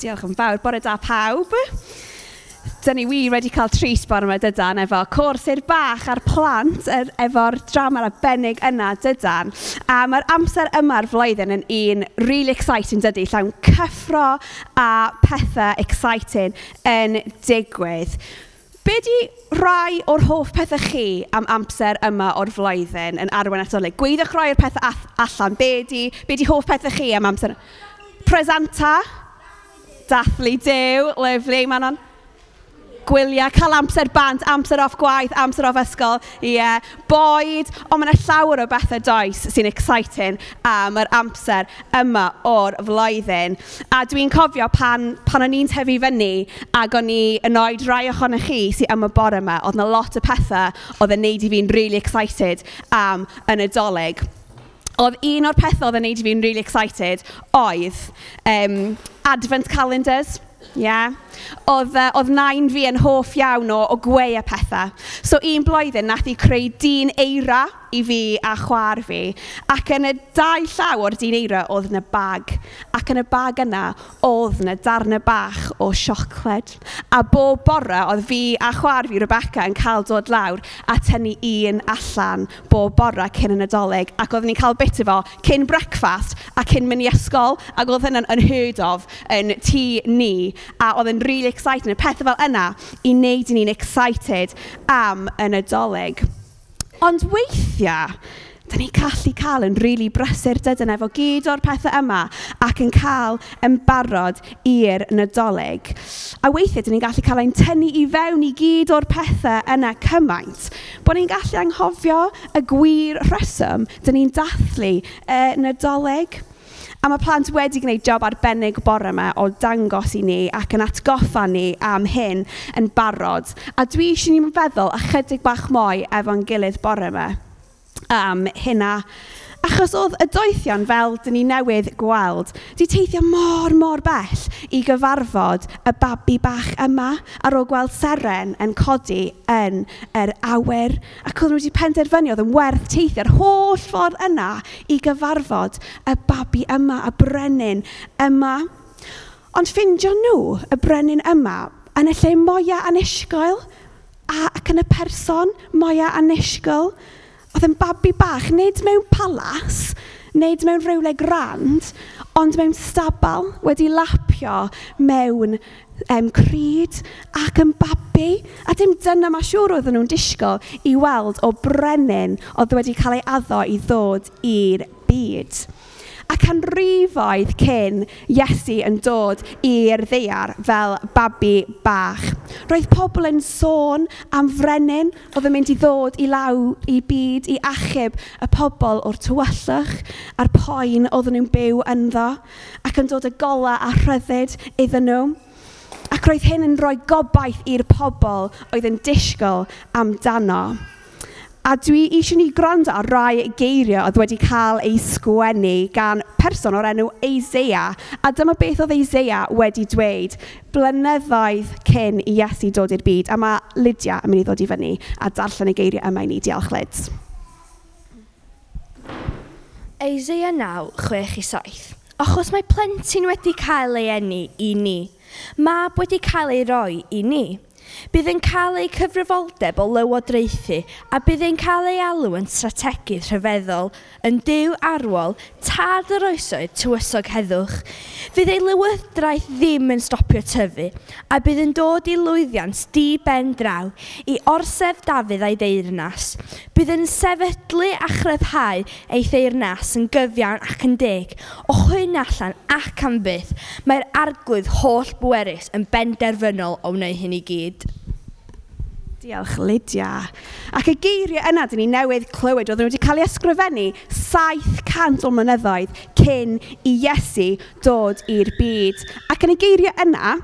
Diolch yn fawr. Bore da pawb. Dyna ni wir wedi cael tris bore yma dydan efo cwrs i'r bach a'r plant er, efo'r drama arbennig yna dydan. A mae'r amser yma'r flwyddyn yn un really exciting dydy, llawn cyffro a pethau exciting yn digwydd. Be di rai o'r hoff pethau chi am amser yma o'r flwyddyn yn arwain atolig? Gweidwch rai o'r pethau allan. Be di, be di hoff pethau chi am amser? Presenta? dathlu dew, lyflu, mae hwnna'n gwyliau, cael amser bant, amser off gwaith, amser off ysgol, ie, yeah. boed. Ond mae yna llawer o bethau does sy'n exciting am yr amser yma o'r flwyddyn. A dwi'n cofio pan, pan o'n i'n tefu fyny ac o'n i yn oed rai ohonych chi sy'n am y bore yma, oedd yna lot o pethau oedd yn neud i fi'n really excited am yn y doleg oedd un o'r pethau oedd yn neud i fi'n really excited oedd um, advent calendars. Yeah. Oedd, uh, oedd nain fi yn hoff iawn o, o gweu y pethau. So un blwyddyn nath i creu dyn eira i fi a chwar fi. Ac yn y dau llaw o'r dyn eira oedd yna bag. Ac yn y bag yna oedd yna darnau bach o siocled. A bob bore oedd fi a chwar fi Rebecca yn cael dod lawr a tynnu un allan bob bore cyn y nadolig. Ac oedden ni'n cael bit efo cyn breakfast a cyn mynd i ysgol. Ac oedd hynny'n unheard of yn tŷ ni. A oedd yn really exciting. Y pethau fel yna i wneud i ni'n excited am y nadolig. Ond weithiau, dan ni'n gallu cael yn rili brysur dydyn efo gyd o'r pethau yma ac yn cael yn barod i'r nadolig. A weithiau, dyn ni'n gallu cael ein tynnu i fewn i gyd o'r pethau yna cymaint, bod ni'n gallu anghofio y gwir rheswm dyn ni'n dathlu y nadolig. A mae plant wedi gwneud job arbennig bore yma o dangos i ni ac yn atgoffa ni am hyn yn barod. A dwi eisiau ni'n feddwl ychydig bach mwy efo'n gilydd bore yma am hynna Achos oedd y doethion, fel dyn ni newydd gweld, di teithio mor, mor bell i gyfarfod y babi bach yma ar ôl gweld seren yn codi yn yr awyr. Ac oedd nhw wedi penderfynu oedd yn werth teithio'r holl ffordd yna i gyfarfod y babi yma, y brenin yma. Ond ffindio nhw y brenin yma yn y lle mwyaf anisgoel a, ac yn y person mwyaf anisgoel. Oedd yn babi bach, nid mewn palas, nid mewn rhywle grand, ond mewn stabal wedi lapio mewn um, cryd ac yn babi. A dim dyna mae siŵr oedden nhw'n disgwyl i weld o brenin oedd wedi cael ei addo i ddod i'r byd a canrifoedd cyn Iesu yn dod i'r ddeiar fel babi bach. Roedd pobl yn sôn am frenin oedd yn mynd i ddod i law i byd i achub y pobl o'r tywyllwch a'r poen oedden nhw'n byw ynddo ac yn dod y gola a rhyddid iddyn nhw. Ac roedd hyn yn rhoi gobaith i'r pobl oedd yn disgwyl amdano. A dwi eisiau ni gwrando ar rai geiriau oedd wedi cael ei sgwennu gan person o'r enw Eisea. A dyma beth oedd Eisea wedi dweud blynyddoedd cyn i Iesu dod i'r byd. A mae Lydia yn mynd i ddod i fyny a darllen y geiriau yma i ni. Diolch, Lyd. Eisea 9, 6 i 7. Achos mae plentyn wedi cael ei enni i ni. Mab wedi cael ei roi i ni Bydd yn cael ei cyfrifoldeb o lywodraethu a bydd yn cael ei alw yn strategydd rhyfeddol yn dyw arwol tad yr oesoedd tywysog heddwch. Fydd ei lywodraeth ddim yn stopio tyfu a bydd yn dod i lwyddiant di ben draw i orsef Dafydd a'i deyrnas. Bydd yn sefydlu a chryfhau ei theirnas yn gyfiawn ac yn deg o chwyn allan ac am byth, mae'r arglwydd holl bwerus yn benderfynol o wneud hyn i gyd diolch Lydia. Ac y geiriau yna dyn ni newydd clywed, oedd nhw wedi cael ei ysgrifennu 700 o mynyddoedd cyn i Iesu dod i'r byd. Ac yn y geiriau yna,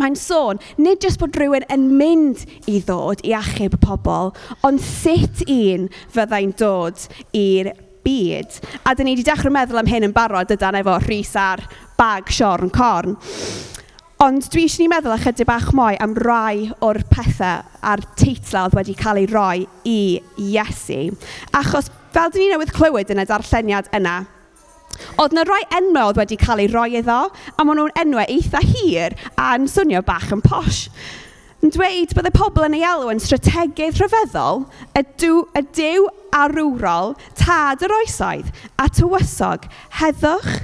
mae'n sôn, nid jyst bod rhywun yn mynd i ddod i achub y pobl, ond sut un fyddai'n dod i'r byd. A dyn ni wedi dechrau meddwl am hyn yn barod ydan efo rhys ar bag siorn corn. Ond dwi eisiau ni meddwl ychydig bach mwy am rai o'r pethau a'r teitlau oedd wedi cael ei roi i Iesu. Achos fel dyn ni newydd clywed yn y darlleniad yna, oedd yna rai enwau oedd wedi cael ei roi iddo, a maen nhw'n enwau eitha hir a'n swnio bach yn posh. Yn dweud byddai pobl yn ei alw yn strategedd rhyfeddol, y, dw, y dew arwrol, tad yr oesoedd, a tywysog, heddwch,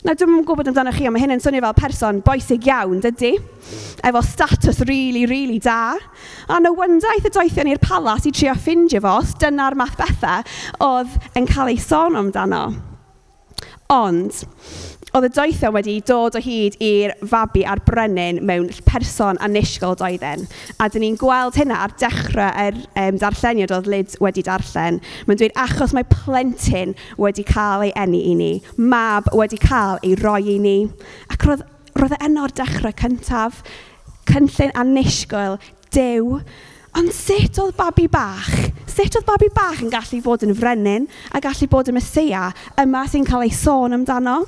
Na, dwi'n yn gwybod amdano chi, ond mae hyn yn swnio fel person boesig iawn, dydy? Efo status really, really da. A no wyndaeth y doethion i'r palas i trio ffindio fo, os dyna'r math bethau oedd yn cael ei sôn amdano. Ond, Oedd y doethau e wedi dod o hyd i'r fabi a'r brenin mewn person anisgol doedden. A dyn ni'n gweld hynna ar dechrau yr um, darlleniad oedd Lyd wedi darllen. Mae'n dweud achos mae plentyn wedi cael ei eni i ni, mab wedi cael ei roi i ni. Ac roedd, roedd e y enw'r dechrau cyntaf, cynllun anisgol, dew, Ond sut oedd babi bach? Sut oedd babi bach yn gallu bod yn frenin a gallu bod yn mysia yma sy'n cael ei sôn amdano?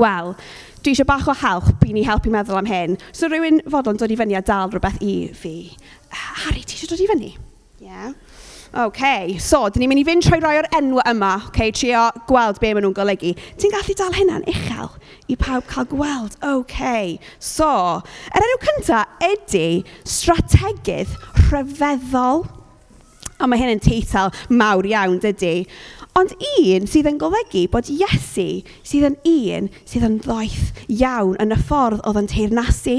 wel, dwi eisiau bach o help i ni helpu meddwl am hyn. So rhywun fodlon dod i fyny a dal rhywbeth i fi. Harry, ti eisiau dod i fyny? Ie. Yeah. OK, so, dyn ni'n mynd i fynd trwy rai o'r enw yma, OK, trio gweld be maen nhw'n golygu. Ti'n gallu dal hynna'n uchel i pawb cael gweld? OK, so, yr enw cyntaf ydy strategedd rhyfeddol. A mae hyn yn teitl mawr iawn, dydy. Ond un sydd yn golygu bod Iesu sydd yn un sydd yn ddoeth iawn yn y ffordd oedd yn teirnasu.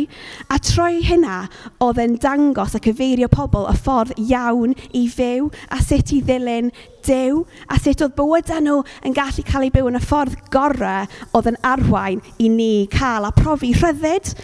A troi hynna, oedd yn dangos a cyfeirio pobl y ffordd iawn i fyw a sut i ddilyn dew a sut oedd bywydau nhw yn gallu cael eu byw yn y ffordd gorau oedd yn arwain i ni cael a profi rhyddid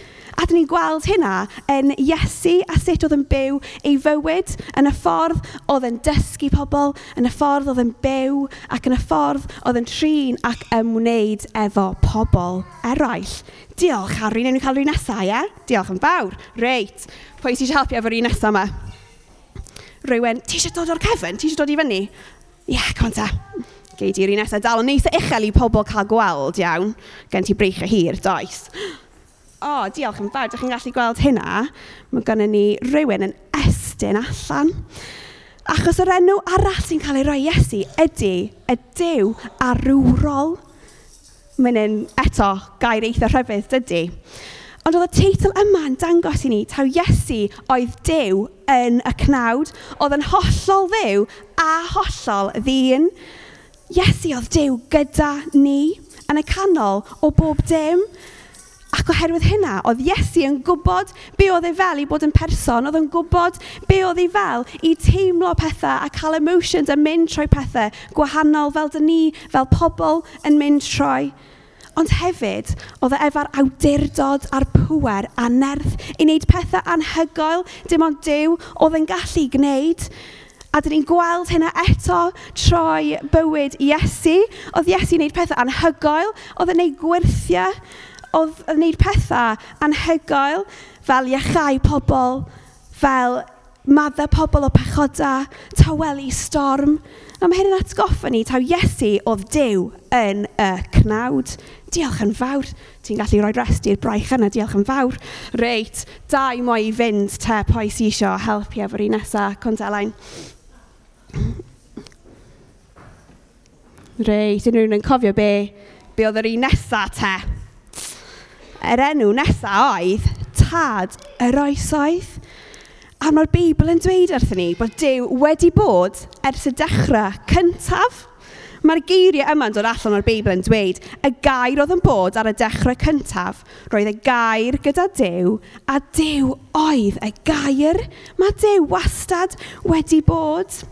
A dyn ni'n gweld hynna yn Iesu a sut oedd yn byw ei fywyd, yn y ffordd oedd yn dysgu pobl, yn y ffordd oedd yn byw ac yn y ffordd oedd yn trin ac ymwneud efo pobl eraill. Diolch, Harry. Newn ni cael rhywun nesaf, ie? Diolch yn fawr. Reit. Pwy sy'n helpu efo'r un nesaf yma? Rwy'n, ti eisiau dod o'r cefn? Ti eisiau dod i fyny? Ie, yeah, come on ta gei di'r un nesaf dal yn eitha uchel i pobl cael gweld iawn, gen ti breich y hir, does o, diolch yn fawr, ydych chi'n gallu gweld hynna? Mae gennym ni rhywun yn estyn allan. Achos yr enw arall sy'n cael ei roi Iesu ydy y dew arwrol. Mae'n un eto gair eitha rhyfedd, dydy. Ond oedd y teitl yma yn dangos i ni taw Iesu oedd dew yn y cnawd, oedd yn hollol ddew a hollol ddyn. Iesu oedd dew gyda ni yn y canol o bob dim. Ac oherwydd hynna, oedd Iesu yn gwybod be oedd ei fel i bod yn person, oedd yn gwybod be oedd ei fel i teimlo pethau a cael emotions a mynd trwy pethau gwahanol fel dyn ni, fel pobl yn mynd trwy. Ond hefyd, oedd e efo'r awdurdod a'r pŵer a nerth i wneud pethau anhygoel, dim ond dew oedd yn gallu gwneud. A dyn ni'n gweld hynna eto trwy bywyd Iesu. Oedd Iesu'n gwneud pethau anhygoel, oedd yn gwneud gwirthiau, oedd yn gwneud pethau anhygoel, fel iachau pobl, fel maddau pobl o pechoda, tawelu storm. A mae hyn yn atgoffa ni taw Iesu oedd Dyw yn y cnawd. Diolch yn fawr. Ti'n gallu rhoi rest i'r braich yna, diolch yn fawr. Reit, dau i moi i fynd te poes isio helpu efo'r un nesaf, Condelain. Reit, unrhyw un yn cofio be, be oedd yr un nesaf te yr enw nesaf oedd Tad yr Oesoedd. A mae'r Beibl yn dweud wrthyn ni bod Dyw wedi bod ers y dechrau cyntaf. Mae'r geiriau yma'n dod allan o'r Beibl yn dweud, y gair oedd yn bod ar y dechrau cyntaf, roedd y gair gyda Dyw, a Dyw oedd y gair. Mae Dyw wastad wedi bod.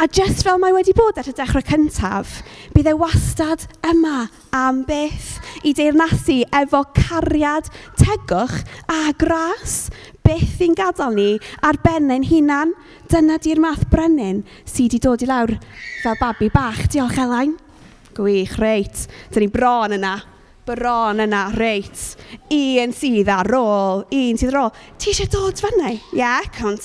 A just fel mae wedi bod ar y dechrau cyntaf, bydd e wastad yma am byth i deyrnasu efo cariad tegwch a gras. byth i'n gadael ni ar benen hunan. Dyna di'r math brenin sydd wedi dod i lawr fel babi bach. Diolch, Elain. Gwych, reit. Dyna ni bron yna. Bron yna, reit. Un sydd ar ôl, un sydd ar ôl. Ti eisiau dod fan Ie, yeah, come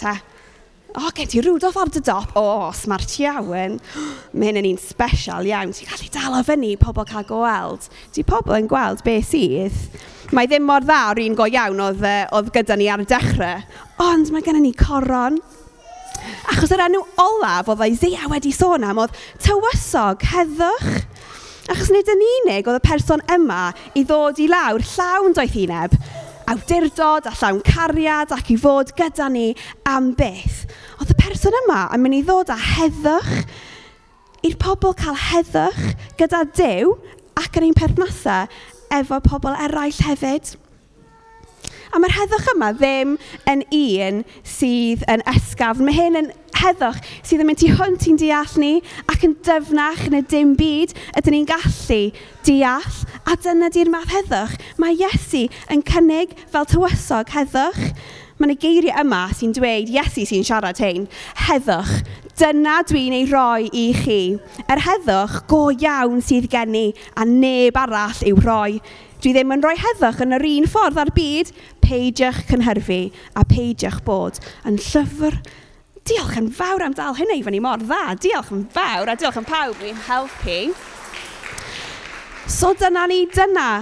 o, gen ti Rudolf ar dy dop, o, smart iawn, mae hyn yn un special iawn, ti'n gallu dal o fyny, pobl cael gweld. Di pobl yn gweld be sydd. Mae ddim mor dda o'r un go iawn oedd, oedd gyda ni ar y dechrau, ond mae gennym ni coron. Achos yr enw olaf oedd Isaiah wedi sôn am oedd tywysog, heddwch, Achos nid yn unig oedd y person yma i ddod i lawr llawn doeth uneb, awdurdod a llawn cariad ac i fod gyda ni am byth. Oedd y person yma yn mynd i ddod â heddwch i'r pobl cael heddwch gyda Dyw ac yn ein perthnasau efo pobl eraill hefyd. A mae'r heddwch yma ddim yn un sydd yn ysgafn. Mae hyn yn heddwch sydd yn mynd i hwnt i'n deall ni ac yn dyfnach yn y dim byd ydyn ni'n gallu deall. A dyna di'r math heddwch. Mae Iesu yn cynnig fel tywysog heddwch. Mae'n geiriau yma sy'n dweud, Iesu sy'n siarad hyn, heddwch, dyna dwi'n ei roi i chi. Yr er heddwch go iawn sydd gen i, a neb arall i'w roi. Dwi ddim yn rhoi heddwch yn yr un ffordd ar byd, peidiwch cynhyrfu a peidiwch bod yn llyfr diolch yn fawr am dal hynna i fyny mor dda. Diolch yn fawr a diolch yn pawb i'n helpu. So dyna ni, dyna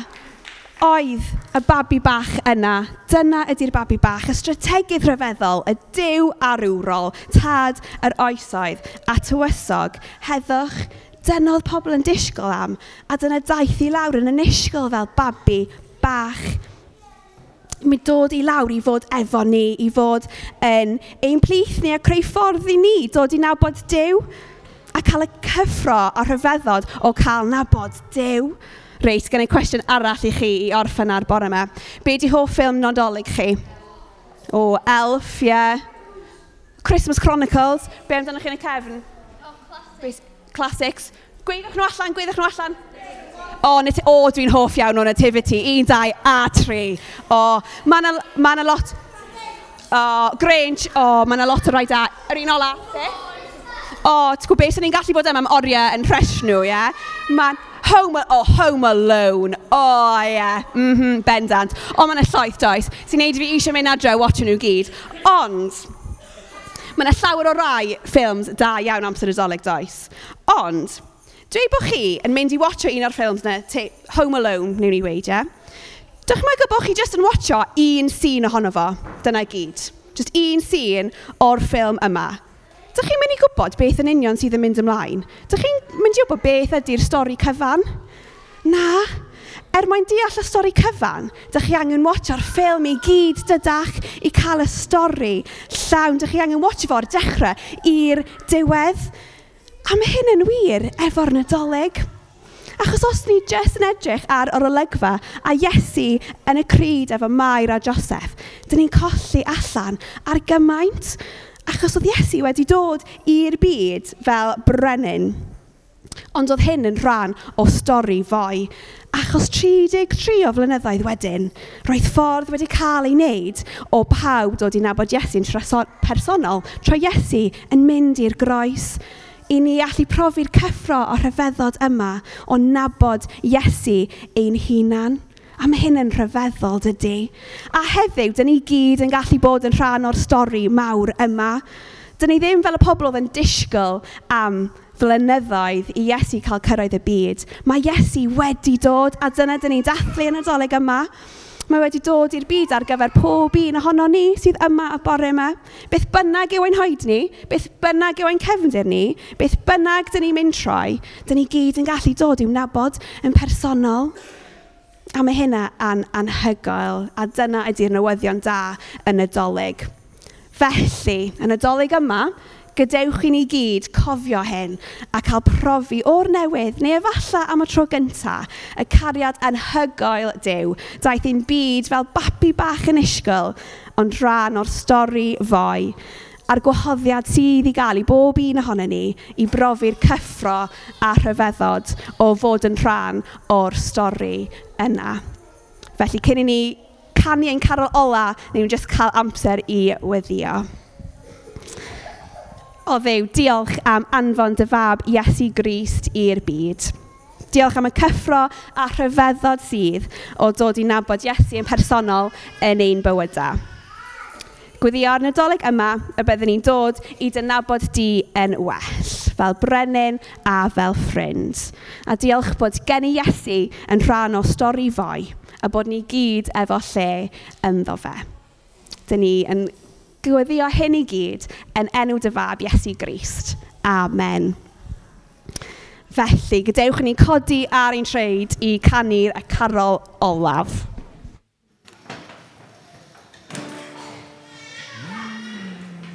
oedd y babi bach yna. Dyna ydy'r babi bach, y strategedd rhyfeddol, y dew arwrol, tad yr oesoedd a tywysog. Heddwch, dyna oedd pobl yn disgwyl am, a dyna daeth i lawr yn y fel babi bach mi dod i lawr i fod efo ni, i fod yn ein plith ni a creu ffordd i ni, dod i nabod Dyw, cael y cyffro a rhyfeddod o cael nabod Dyw. Reit, gen i cwestiwn arall i chi i orffen ar bore yma. Be di hoff ffilm nodolig chi? O, Elf, ie. Yeah. Christmas Chronicles. Be amdano chi yn y cefn? Oh, classics. Classics. Gweidwch nhw allan, gweidwch nhw allan. O, nid, o dwi'n hoff iawn o nativity. Un, dau, a tri. O, mae yna ma, lot... O, Grange. O, mae yna lot o rai da. Yr un ola o, ti'n gwybod beth, ni'n gallu bod yma am oriau yn rhesh nhw, ie? Yeah? Mae'n home, oh, home alone, o oh, ie, yeah. mm -hmm, bendant. O, mae'n y llaeth does, sy'n neud fi eisiau mynd adre watch nhw gyd. Ond, mae yna llawer o rai ffilms da iawn amser isolig does. Ond, dweud bod chi yn mynd i watcho un o'r ffilms na, Home Alone, newn ni weid, ie? Yeah? Dych chi'n bod chi jyst yn watcho un sîn ohono fo, dyna gyd. Just un sîn o'r ffilm yma. Dych chi'n mynd i gwybod beth yn union sydd yn mynd ymlaen? Dych chi'n mynd i gwybod beth ydy'r stori cyfan? Na. Er mwyn deall y stori cyfan, dych chi angen watcho'r ffilm i gyd dydach i cael y stori llawn. Dych chi angen watcho fo'r dechrau i'r diwedd. A mae hyn yn wir efo'r nadolig. Achos os ni jyst yn edrych ar yr olygfa a Iesu yn y cryd efo Mair a Joseph, dyn ni'n colli allan ar gymaint Achos oedd Iesu wedi dod i'r byd fel brenin. Ond oedd hyn yn rhan o stori fwy. Achos 33 o flynyddoedd wedyn, roedd ffordd wedi cael ei wneud o pawb dod i nabod Iesu'n personol trwy Iesu yn mynd i'r groes i ni allu profi'r cyffro o rhyfeddod yma o nabod Iesu ein hunan. A mae hyn yn rhyfeddol, dydy. A heddiw, dyn ni gyd yn gallu bod yn rhan o'r stori mawr yma. Dyn ni ddim fel y pobl oedd yn disgwyl am flynyddoedd i Iesu cael cyrraedd y byd. Mae Iesu wedi dod, a dyna dyn ni'n dathlu yn y doleg yma. Mae wedi dod i'r byd ar gyfer pob un ohono ni sydd yma y bore yma. Beth bynnag yw ein hoed ni, beth bynnag yw ein cefndir ni, beth bynnag dyn ni'n mynd troi, dyn ni gyd yn gallu dod i'w nabod yn personol. A mae hynna an anhygoel, a dyna ydy'r newyddion da yn y dolyg. Felly, yn y dolyg yma, gadewch i ni gyd cofio hyn a cael profi o'r newydd, neu efallai am y tro gyntaf, y cariad anhygoel Dyw. Daeth i'n byd fel babi bach yn isgol, ond rhan o'r stori foi a'r gwahoddiad sydd i gael i bob un ohono ni i brofi'r cyffro a rhyfeddod o fod yn rhan o'r stori yna. Felly, cyn i ni canu ein carol ola, neu nhw jyst cael amser i weddio. O ddew, diolch am anfon dy fab Iesu Grist i'r byd. Diolch am y cyffro a rhyfeddod sydd o dod i nabod Iesu yn personol yn ein bywydau gweddïo nadolig yma y byddwn ni'n dod i dynabod di yn well, fel brenin a fel ffrind. A diolch bod gen i Iesu yn rhan o stori fwy a bod ni gyd efo lle ynddo fe. Dyn ni yn gweddio hyn i gyd yn enw dy fab Iesu Grist. Amen. Felly, gadewch ni codi ar ein treid i canu'r y carol olaf.